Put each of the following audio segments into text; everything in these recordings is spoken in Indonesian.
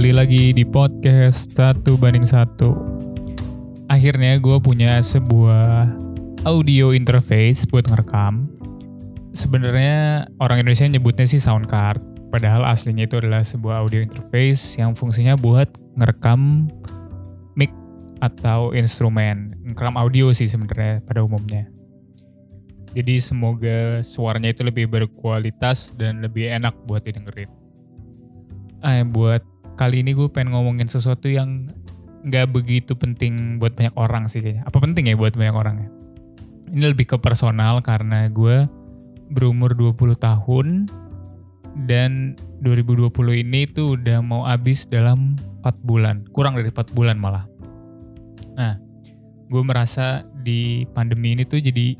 kembali lagi di podcast satu banding satu. Akhirnya gue punya sebuah audio interface buat ngerekam. Sebenarnya orang Indonesia nyebutnya sih sound card, padahal aslinya itu adalah sebuah audio interface yang fungsinya buat ngerekam mic atau instrumen, ngerekam audio sih sebenarnya pada umumnya. Jadi semoga suaranya itu lebih berkualitas dan lebih enak buat didengerin eh, buat kali ini gue pengen ngomongin sesuatu yang nggak begitu penting buat banyak orang sih kayaknya. Apa penting ya buat banyak orang ya? Ini lebih ke personal karena gue berumur 20 tahun dan 2020 ini tuh udah mau habis dalam 4 bulan. Kurang dari 4 bulan malah. Nah, gue merasa di pandemi ini tuh jadi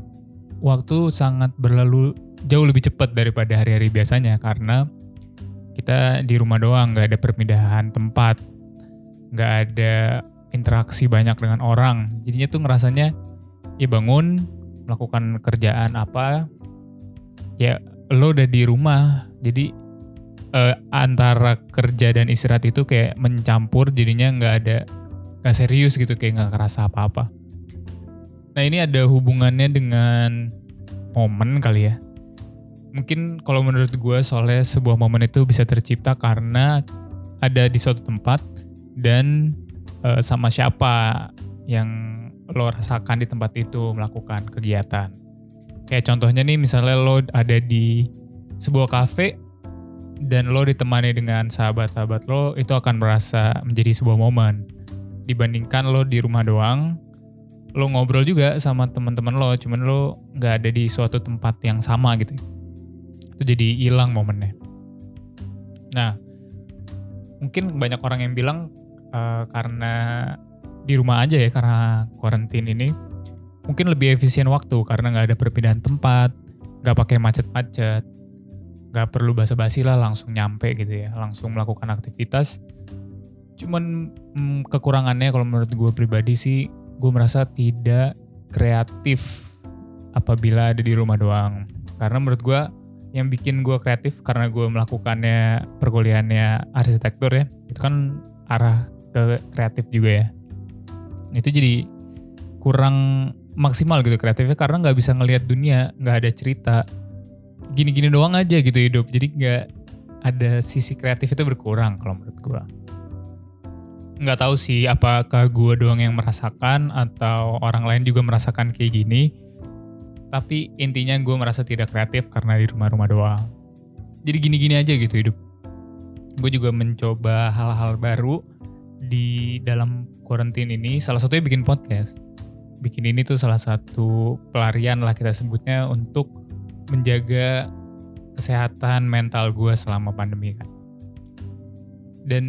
waktu sangat berlalu jauh lebih cepat daripada hari-hari biasanya karena kita di rumah doang nggak ada perpindahan tempat nggak ada interaksi banyak dengan orang. Jadinya tuh ngerasanya ya bangun melakukan kerjaan apa ya lo udah di rumah. Jadi eh, antara kerja dan istirahat itu kayak mencampur jadinya nggak ada nggak serius gitu kayak nggak kerasa apa-apa. Nah ini ada hubungannya dengan momen kali ya mungkin kalau menurut gue soalnya sebuah momen itu bisa tercipta karena ada di suatu tempat dan uh, sama siapa yang lo rasakan di tempat itu melakukan kegiatan. Kayak contohnya nih misalnya lo ada di sebuah kafe dan lo ditemani dengan sahabat-sahabat lo itu akan merasa menjadi sebuah momen. Dibandingkan lo di rumah doang, lo ngobrol juga sama teman-teman lo, cuman lo nggak ada di suatu tempat yang sama gitu itu jadi hilang momennya. Nah, mungkin banyak orang yang bilang uh, karena di rumah aja ya karena karantin ini mungkin lebih efisien waktu karena nggak ada perpindahan tempat, nggak pakai macet-macet, nggak perlu basa-basi lah langsung nyampe gitu ya, langsung melakukan aktivitas. Cuman hmm, kekurangannya kalau menurut gue pribadi sih, gue merasa tidak kreatif apabila ada di rumah doang. Karena menurut gue yang bikin gue kreatif karena gue melakukannya perkuliahannya arsitektur ya. Itu kan arah ke kreatif juga ya. Itu jadi kurang maksimal gitu kreatifnya karena nggak bisa ngelihat dunia nggak ada cerita. Gini-gini doang aja gitu hidup. Jadi nggak ada sisi kreatif itu berkurang kalau menurut gue nggak tahu sih apakah gue doang yang merasakan atau orang lain juga merasakan kayak gini tapi intinya gue merasa tidak kreatif karena di rumah-rumah doang. Jadi gini-gini aja gitu hidup. Gue juga mencoba hal-hal baru di dalam quarantine ini. Salah satunya bikin podcast. Bikin ini tuh salah satu pelarian lah kita sebutnya untuk menjaga kesehatan mental gue selama pandemi kan. Dan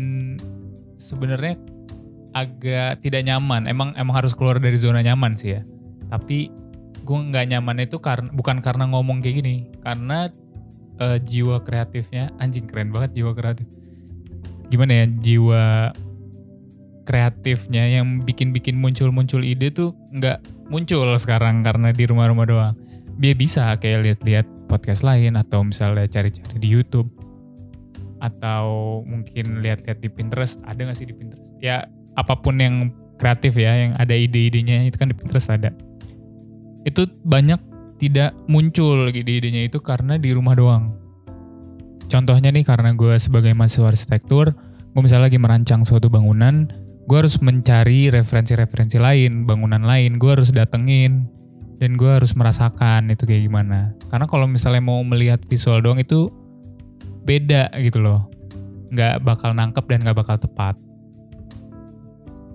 sebenarnya agak tidak nyaman. Emang emang harus keluar dari zona nyaman sih ya. Tapi gue nggak nyaman itu karena bukan karena ngomong kayak gini karena uh, jiwa kreatifnya anjing keren banget jiwa kreatif. Gimana ya jiwa kreatifnya yang bikin-bikin muncul-muncul ide tuh nggak muncul sekarang karena di rumah-rumah doang. Dia bisa kayak lihat-lihat podcast lain atau misalnya cari-cari di YouTube. Atau mungkin lihat-lihat di Pinterest ada nggak sih di Pinterest? Ya apa pun yang kreatif ya yang ada ide-idenya itu kan di Pinterest ada itu banyak tidak muncul ide-idenya itu karena di rumah doang. Contohnya nih karena gue sebagai mahasiswa arsitektur, gue misalnya lagi merancang suatu bangunan, gue harus mencari referensi-referensi lain, bangunan lain, gue harus datengin, dan gue harus merasakan itu kayak gimana. Karena kalau misalnya mau melihat visual doang itu beda gitu loh. Nggak bakal nangkep dan nggak bakal tepat.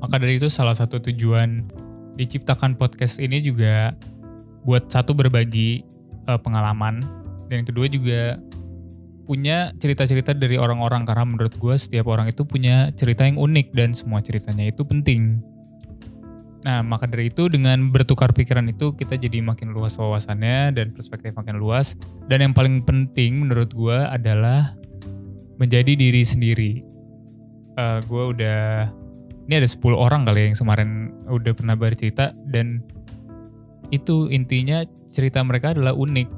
Maka dari itu salah satu tujuan diciptakan podcast ini juga buat satu berbagi uh, pengalaman dan kedua juga punya cerita-cerita dari orang-orang karena menurut gue setiap orang itu punya cerita yang unik dan semua ceritanya itu penting. Nah maka dari itu dengan bertukar pikiran itu kita jadi makin luas wawasannya dan perspektif makin luas dan yang paling penting menurut gue adalah menjadi diri sendiri. Uh, gue udah ini ada 10 orang kali ya yang kemarin udah pernah bercerita dan itu intinya cerita mereka adalah unik.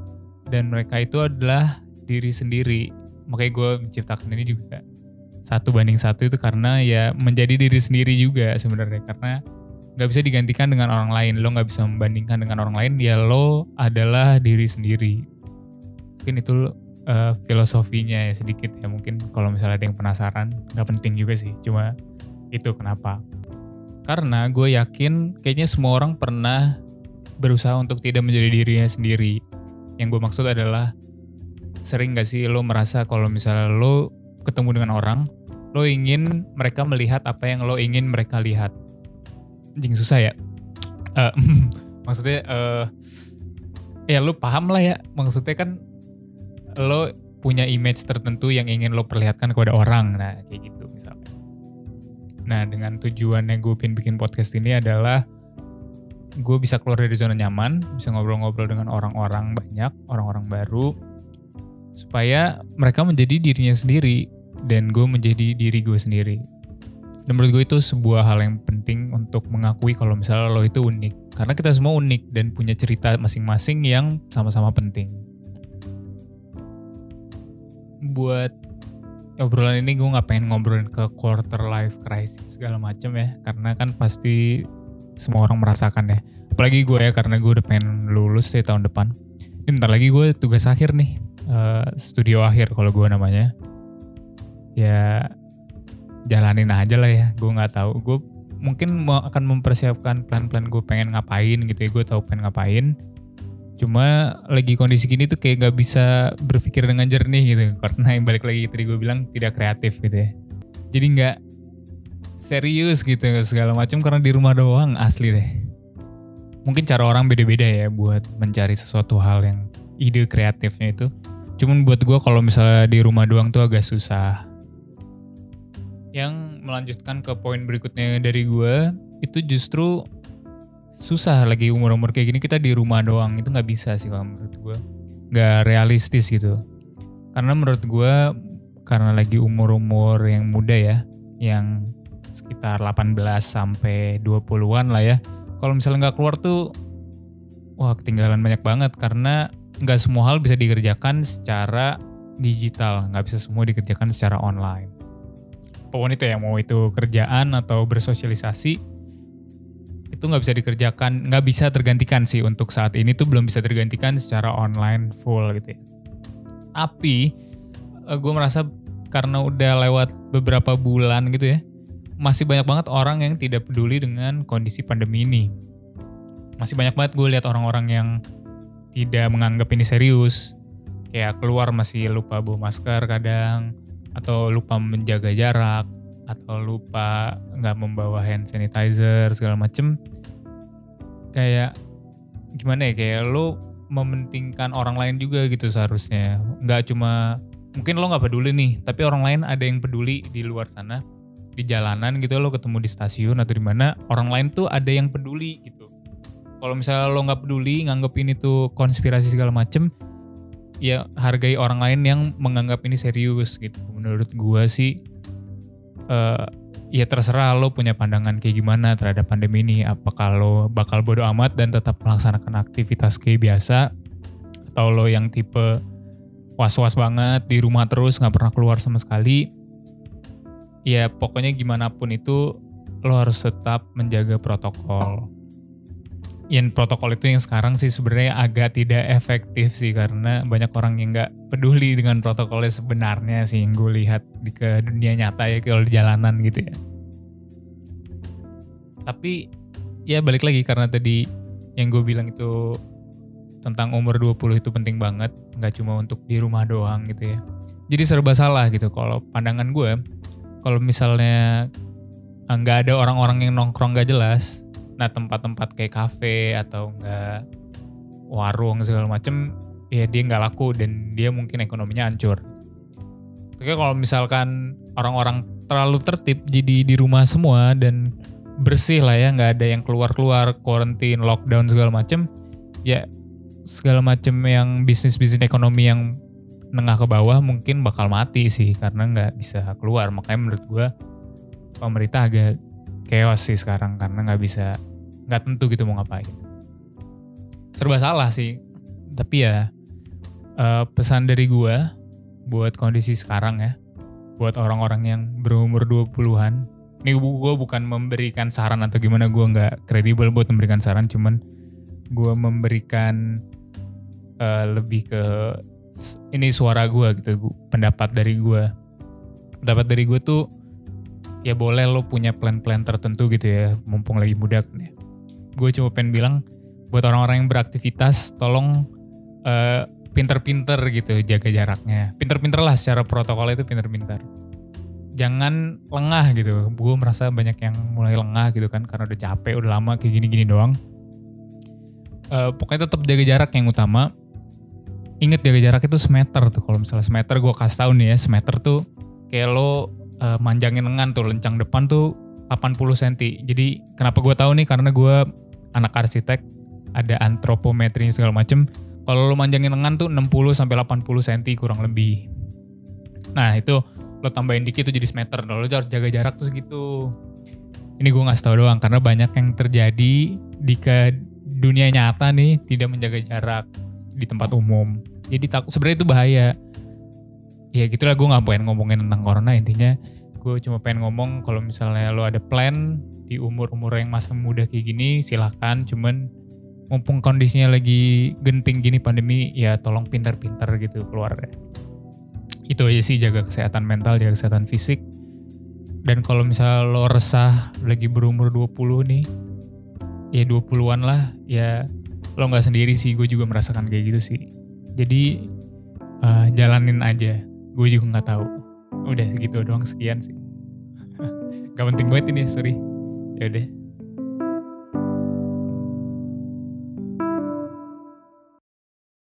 Dan mereka itu adalah diri sendiri. Makanya gue menciptakan ini juga. Satu banding satu itu karena ya menjadi diri sendiri juga sebenarnya. Karena nggak bisa digantikan dengan orang lain. Lo nggak bisa membandingkan dengan orang lain ya lo adalah diri sendiri. Mungkin itu uh, filosofinya ya sedikit ya. Mungkin kalau misalnya ada yang penasaran nggak penting juga sih. Cuma itu kenapa. Karena gue yakin kayaknya semua orang pernah berusaha untuk tidak menjadi dirinya sendiri yang gue maksud adalah sering gak sih lo merasa kalau misalnya lo ketemu dengan orang lo ingin mereka melihat apa yang lo ingin mereka lihat. Anjing susah ya. Uh, maksudnya uh, ya lo paham lah ya. Maksudnya kan lo punya image tertentu yang ingin lo perlihatkan kepada orang. Nah kayak gitu misalnya. Nah dengan tujuannya gue bikin bikin podcast ini adalah gue bisa keluar dari zona nyaman, bisa ngobrol-ngobrol dengan orang-orang banyak, orang-orang baru, supaya mereka menjadi dirinya sendiri dan gue menjadi diri gue sendiri. Dan menurut gue itu sebuah hal yang penting untuk mengakui kalau misalnya lo itu unik. Karena kita semua unik dan punya cerita masing-masing yang sama-sama penting. Buat obrolan ini gue gak pengen ngobrolin ke quarter life crisis segala macam ya. Karena kan pasti semua orang merasakan ya. Apalagi gue ya karena gue udah pengen lulus di tahun depan. Ini bentar lagi gue tugas akhir nih. Uh, studio akhir kalau gue namanya ya jalanin aja lah ya gue nggak tahu gue mungkin mau akan mempersiapkan plan-plan gue pengen ngapain gitu ya gue tahu pengen ngapain cuma lagi kondisi gini tuh kayak gak bisa berpikir dengan jernih gitu karena yang balik lagi tadi gue bilang tidak kreatif gitu ya jadi nggak serius gitu segala macam karena di rumah doang asli deh. Mungkin cara orang beda-beda ya buat mencari sesuatu hal yang ide kreatifnya itu. Cuman buat gue kalau misalnya di rumah doang tuh agak susah. Yang melanjutkan ke poin berikutnya dari gue itu justru susah lagi umur-umur kayak gini. Kita di rumah doang itu nggak bisa sih kalau menurut gue nggak realistis gitu. Karena menurut gue karena lagi umur-umur yang muda ya yang sekitar 18 sampai 20-an lah ya. Kalau misalnya nggak keluar tuh wah ketinggalan banyak banget karena nggak semua hal bisa dikerjakan secara digital nggak bisa semua dikerjakan secara online. Apa pun itu ya mau itu kerjaan atau bersosialisasi itu nggak bisa dikerjakan nggak bisa tergantikan sih untuk saat ini tuh belum bisa tergantikan secara online full gitu ya. Tapi eh, gue merasa karena udah lewat beberapa bulan gitu ya masih banyak banget orang yang tidak peduli dengan kondisi pandemi ini. Masih banyak banget gue lihat orang-orang yang tidak menganggap ini serius. Kayak keluar masih lupa bawa masker kadang atau lupa menjaga jarak atau lupa nggak membawa hand sanitizer segala macem. Kayak gimana ya kayak lo mementingkan orang lain juga gitu seharusnya. Nggak cuma mungkin lo nggak peduli nih tapi orang lain ada yang peduli di luar sana di jalanan gitu lo ketemu di stasiun atau di mana orang lain tuh ada yang peduli gitu kalau misalnya lo nggak peduli nganggep ini tuh konspirasi segala macem ya hargai orang lain yang menganggap ini serius gitu. Menurut gue sih uh, ya terserah lo punya pandangan kayak gimana terhadap pandemi ini. Apakah lo bakal bodo amat dan tetap melaksanakan aktivitas kayak biasa atau lo yang tipe was-was banget di rumah terus nggak pernah keluar sama sekali. Ya pokoknya gimana pun itu lo harus tetap menjaga protokol yang protokol itu yang sekarang sih sebenarnya agak tidak efektif sih karena banyak orang yang nggak peduli dengan protokolnya sebenarnya sih yang gue lihat di ke dunia nyata ya kalau di jalanan gitu ya. Tapi ya balik lagi karena tadi yang gue bilang itu tentang umur 20 itu penting banget, nggak cuma untuk di rumah doang gitu ya. Jadi serba salah gitu kalau pandangan gue, kalau misalnya nggak ada orang-orang yang nongkrong gak jelas, Nah tempat-tempat kayak kafe atau enggak warung segala macem ya dia nggak laku dan dia mungkin ekonominya hancur. Oke kalau misalkan orang-orang terlalu tertib jadi di rumah semua dan bersih lah ya nggak ada yang keluar-keluar quarantine lockdown segala macem ya segala macem yang bisnis-bisnis ekonomi yang nengah ke bawah mungkin bakal mati sih karena nggak bisa keluar makanya menurut gue pemerintah agak chaos sih sekarang karena nggak bisa nggak tentu gitu mau ngapain serba salah sih tapi ya uh, pesan dari gue buat kondisi sekarang ya buat orang-orang yang berumur 20-an. Ini gue bukan memberikan saran atau gimana, gue nggak kredibel buat memberikan saran, cuman gue memberikan uh, lebih ke ini suara gue gitu, pendapat dari gue. Pendapat dari gue tuh ya boleh lo punya plan-plan tertentu gitu ya, mumpung lagi muda. Gue cuma pengen bilang buat orang-orang yang beraktivitas, tolong uh, pinter-pinter gitu jaga jaraknya. Pinter-pinter lah secara protokol itu pinter-pinter. Jangan lengah gitu. Gue merasa banyak yang mulai lengah gitu kan karena udah capek, udah lama kayak gini-gini doang. Uh, pokoknya tetap jaga jarak yang utama. Ingat jaga jarak itu semeter tuh. Kalau misalnya semeter gue kasih tau nih ya, semeter tuh kayak lo uh, manjangin lengan tuh lencang depan tuh 80 cm. Jadi kenapa gue tahu nih karena gue anak arsitek ada antropometri segala macem kalau lo manjangin lengan tuh 60 sampai 80 cm kurang lebih. Nah, itu lo tambahin dikit tuh jadi semeter. Lo harus jaga jarak tuh segitu. Ini gue ngasih tau doang karena banyak yang terjadi di ke dunia nyata nih tidak menjaga jarak di tempat umum. Jadi takut sebenarnya itu bahaya. Ya gitulah gue nggak pengen ngomongin tentang corona intinya gue cuma pengen ngomong kalau misalnya lo ada plan di umur-umur yang masih muda kayak gini silahkan cuman mumpung kondisinya lagi genting gini pandemi ya tolong pintar-pintar gitu keluar. Itu aja sih jaga kesehatan mental, jaga kesehatan fisik. Dan kalau misalnya lo resah lagi berumur 20 nih, ya 20-an lah, ya lo nggak sendiri sih, gue juga merasakan kayak gitu sih. Jadi uh, jalanin aja, gue juga nggak tahu. Udah gitu doang sekian sih. gak penting banget ini, sorry. Ya udah.